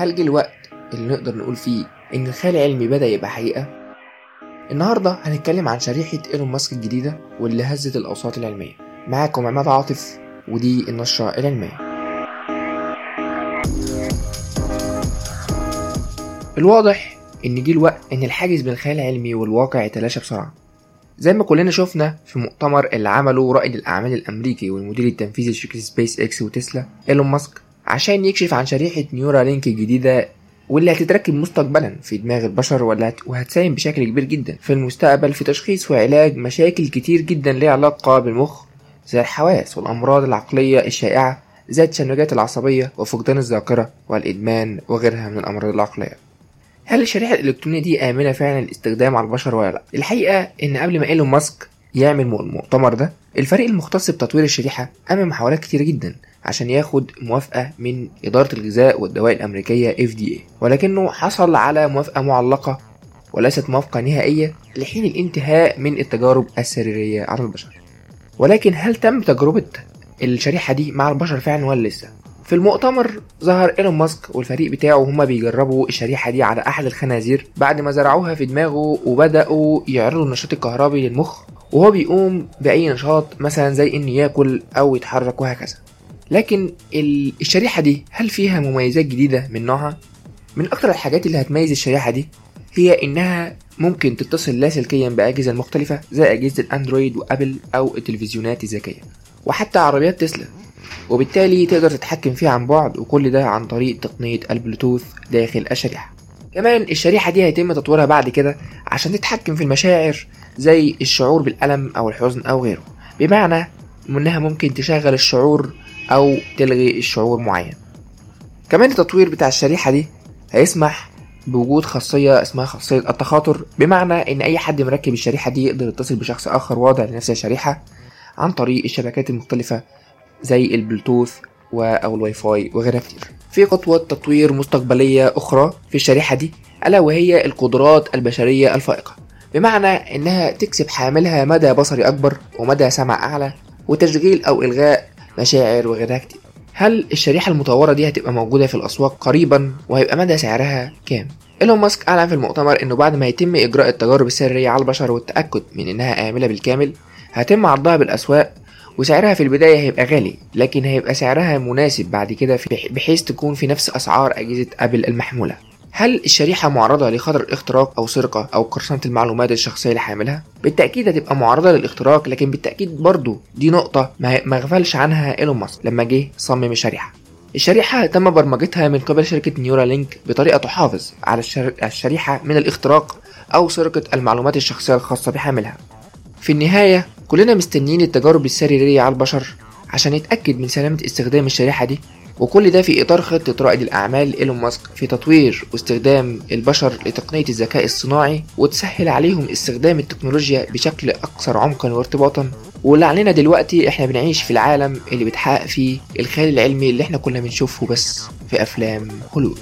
هل جه الوقت اللي نقدر نقول فيه إن الخيال العلمي بدأ يبقى حقيقة؟ النهاردة هنتكلم عن شريحة إيلون ماسك الجديدة واللي هزت الأوساط العلمية. معاكم عماد عاطف ودي النشرة العلمية. الواضح إن جه الوقت إن الحاجز بين الخيال العلمي والواقع يتلاشى بسرعة. زي ما كلنا شفنا في مؤتمر اللي عمله رائد الأعمال الأمريكي والمدير التنفيذي لشركة سبيس إكس وتسلا إيلون ماسك عشان يكشف عن شريحة نيورا لينك الجديدة واللي هتتركب مستقبلا في دماغ البشر وهتساهم بشكل كبير جدا في المستقبل في تشخيص وعلاج مشاكل كتير جدا ليها علاقة بالمخ زي الحواس والأمراض العقلية الشائعة زي التشنجات العصبية وفقدان الذاكرة والإدمان وغيرها من الأمراض العقلية هل الشريحة الإلكترونية دي آمنة فعلا للاستخدام على البشر ولا لأ؟ الحقيقة إن قبل ما إيلون ماسك يعمل المؤتمر ده الفريق المختص بتطوير الشريحة قام محاولات كتيرة جدا عشان ياخد موافقة من إدارة الغذاء والدواء الأمريكية FDA ولكنه حصل على موافقة معلقة وليست موافقة نهائية لحين الانتهاء من التجارب السريرية على البشر. ولكن هل تم تجربة الشريحة دي مع البشر فعلا ولا لسه؟ في المؤتمر ظهر إيلون ماسك والفريق بتاعه وهما بيجربوا الشريحة دي على أحد الخنازير بعد ما زرعوها في دماغه وبدأوا يعرضوا النشاط الكهربي للمخ وهو بيقوم بأي نشاط مثلا زي إنه ياكل أو يتحرك وهكذا. لكن الشريحة دي هل فيها مميزات جديدة من نوعها؟ من أكتر الحاجات اللي هتميز الشريحة دي هي إنها ممكن تتصل لاسلكيا بأجهزة مختلفة زي أجهزة الأندرويد وأبل أو التلفزيونات الذكية وحتى عربيات تسلا. وبالتالي تقدر تتحكم فيها عن بعد وكل ده عن طريق تقنية البلوتوث داخل الشريحة. كمان الشريحة دي هيتم تطويرها بعد كده عشان تتحكم في المشاعر زي الشعور بالألم أو الحزن أو غيره. بمعنى إنها ممكن تشغل الشعور أو تلغي الشعور معين. كمان التطوير بتاع الشريحة دي هيسمح بوجود خاصية اسمها خاصية التخاطر بمعنى إن أي حد مركب الشريحة دي يقدر يتصل بشخص آخر واضع لنفس الشريحة عن طريق الشبكات المختلفة زي البلوتوث أو الواي فاي وغيرها كتير. في خطوة تطوير مستقبلية أخرى في الشريحة دي ألا وهي القدرات البشرية الفائقة. بمعنى إنها تكسب حاملها مدى بصري أكبر ومدى سمع أعلى وتشغيل أو إلغاء مشاعر وغيرها كتير هل الشريحة المطورة دي هتبقى موجودة في الأسواق قريبا وهيبقى مدى سعرها كام؟ إيلون ماسك أعلن في المؤتمر إنه بعد ما يتم إجراء التجارب السرية على البشر والتأكد من إنها آمنة بالكامل هيتم عرضها بالأسواق وسعرها في البداية هيبقى غالي لكن هيبقى سعرها مناسب بعد كده بحيث تكون في نفس أسعار أجهزة أبل المحمولة هل الشريحة معرضة لخطر الاختراق أو سرقة أو قرصنة المعلومات الشخصية لحاملها؟ بالتأكيد هتبقى معرضة للاختراق لكن بالتأكيد برضو دي نقطة ما غفلش عنها إيلون ماسك لما جه صمم الشريحة. الشريحة تم برمجتها من قبل شركة نيورالينك بطريقة تحافظ على الشريحة من الاختراق أو سرقة المعلومات الشخصية الخاصة بحاملها. في النهاية كلنا مستنيين التجارب السريرية على البشر عشان نتأكد من سلامة استخدام الشريحة دي وكل ده في إطار خطة رائد الأعمال إيلون ماسك في تطوير واستخدام البشر لتقنية الذكاء الصناعي وتسهل عليهم استخدام التكنولوجيا بشكل أكثر عمقا وارتباطا. واللي علينا دلوقتي إحنا بنعيش في العالم اللي بيتحقق فيه الخيال العلمي اللي إحنا كنا بنشوفه بس في أفلام هوليوود.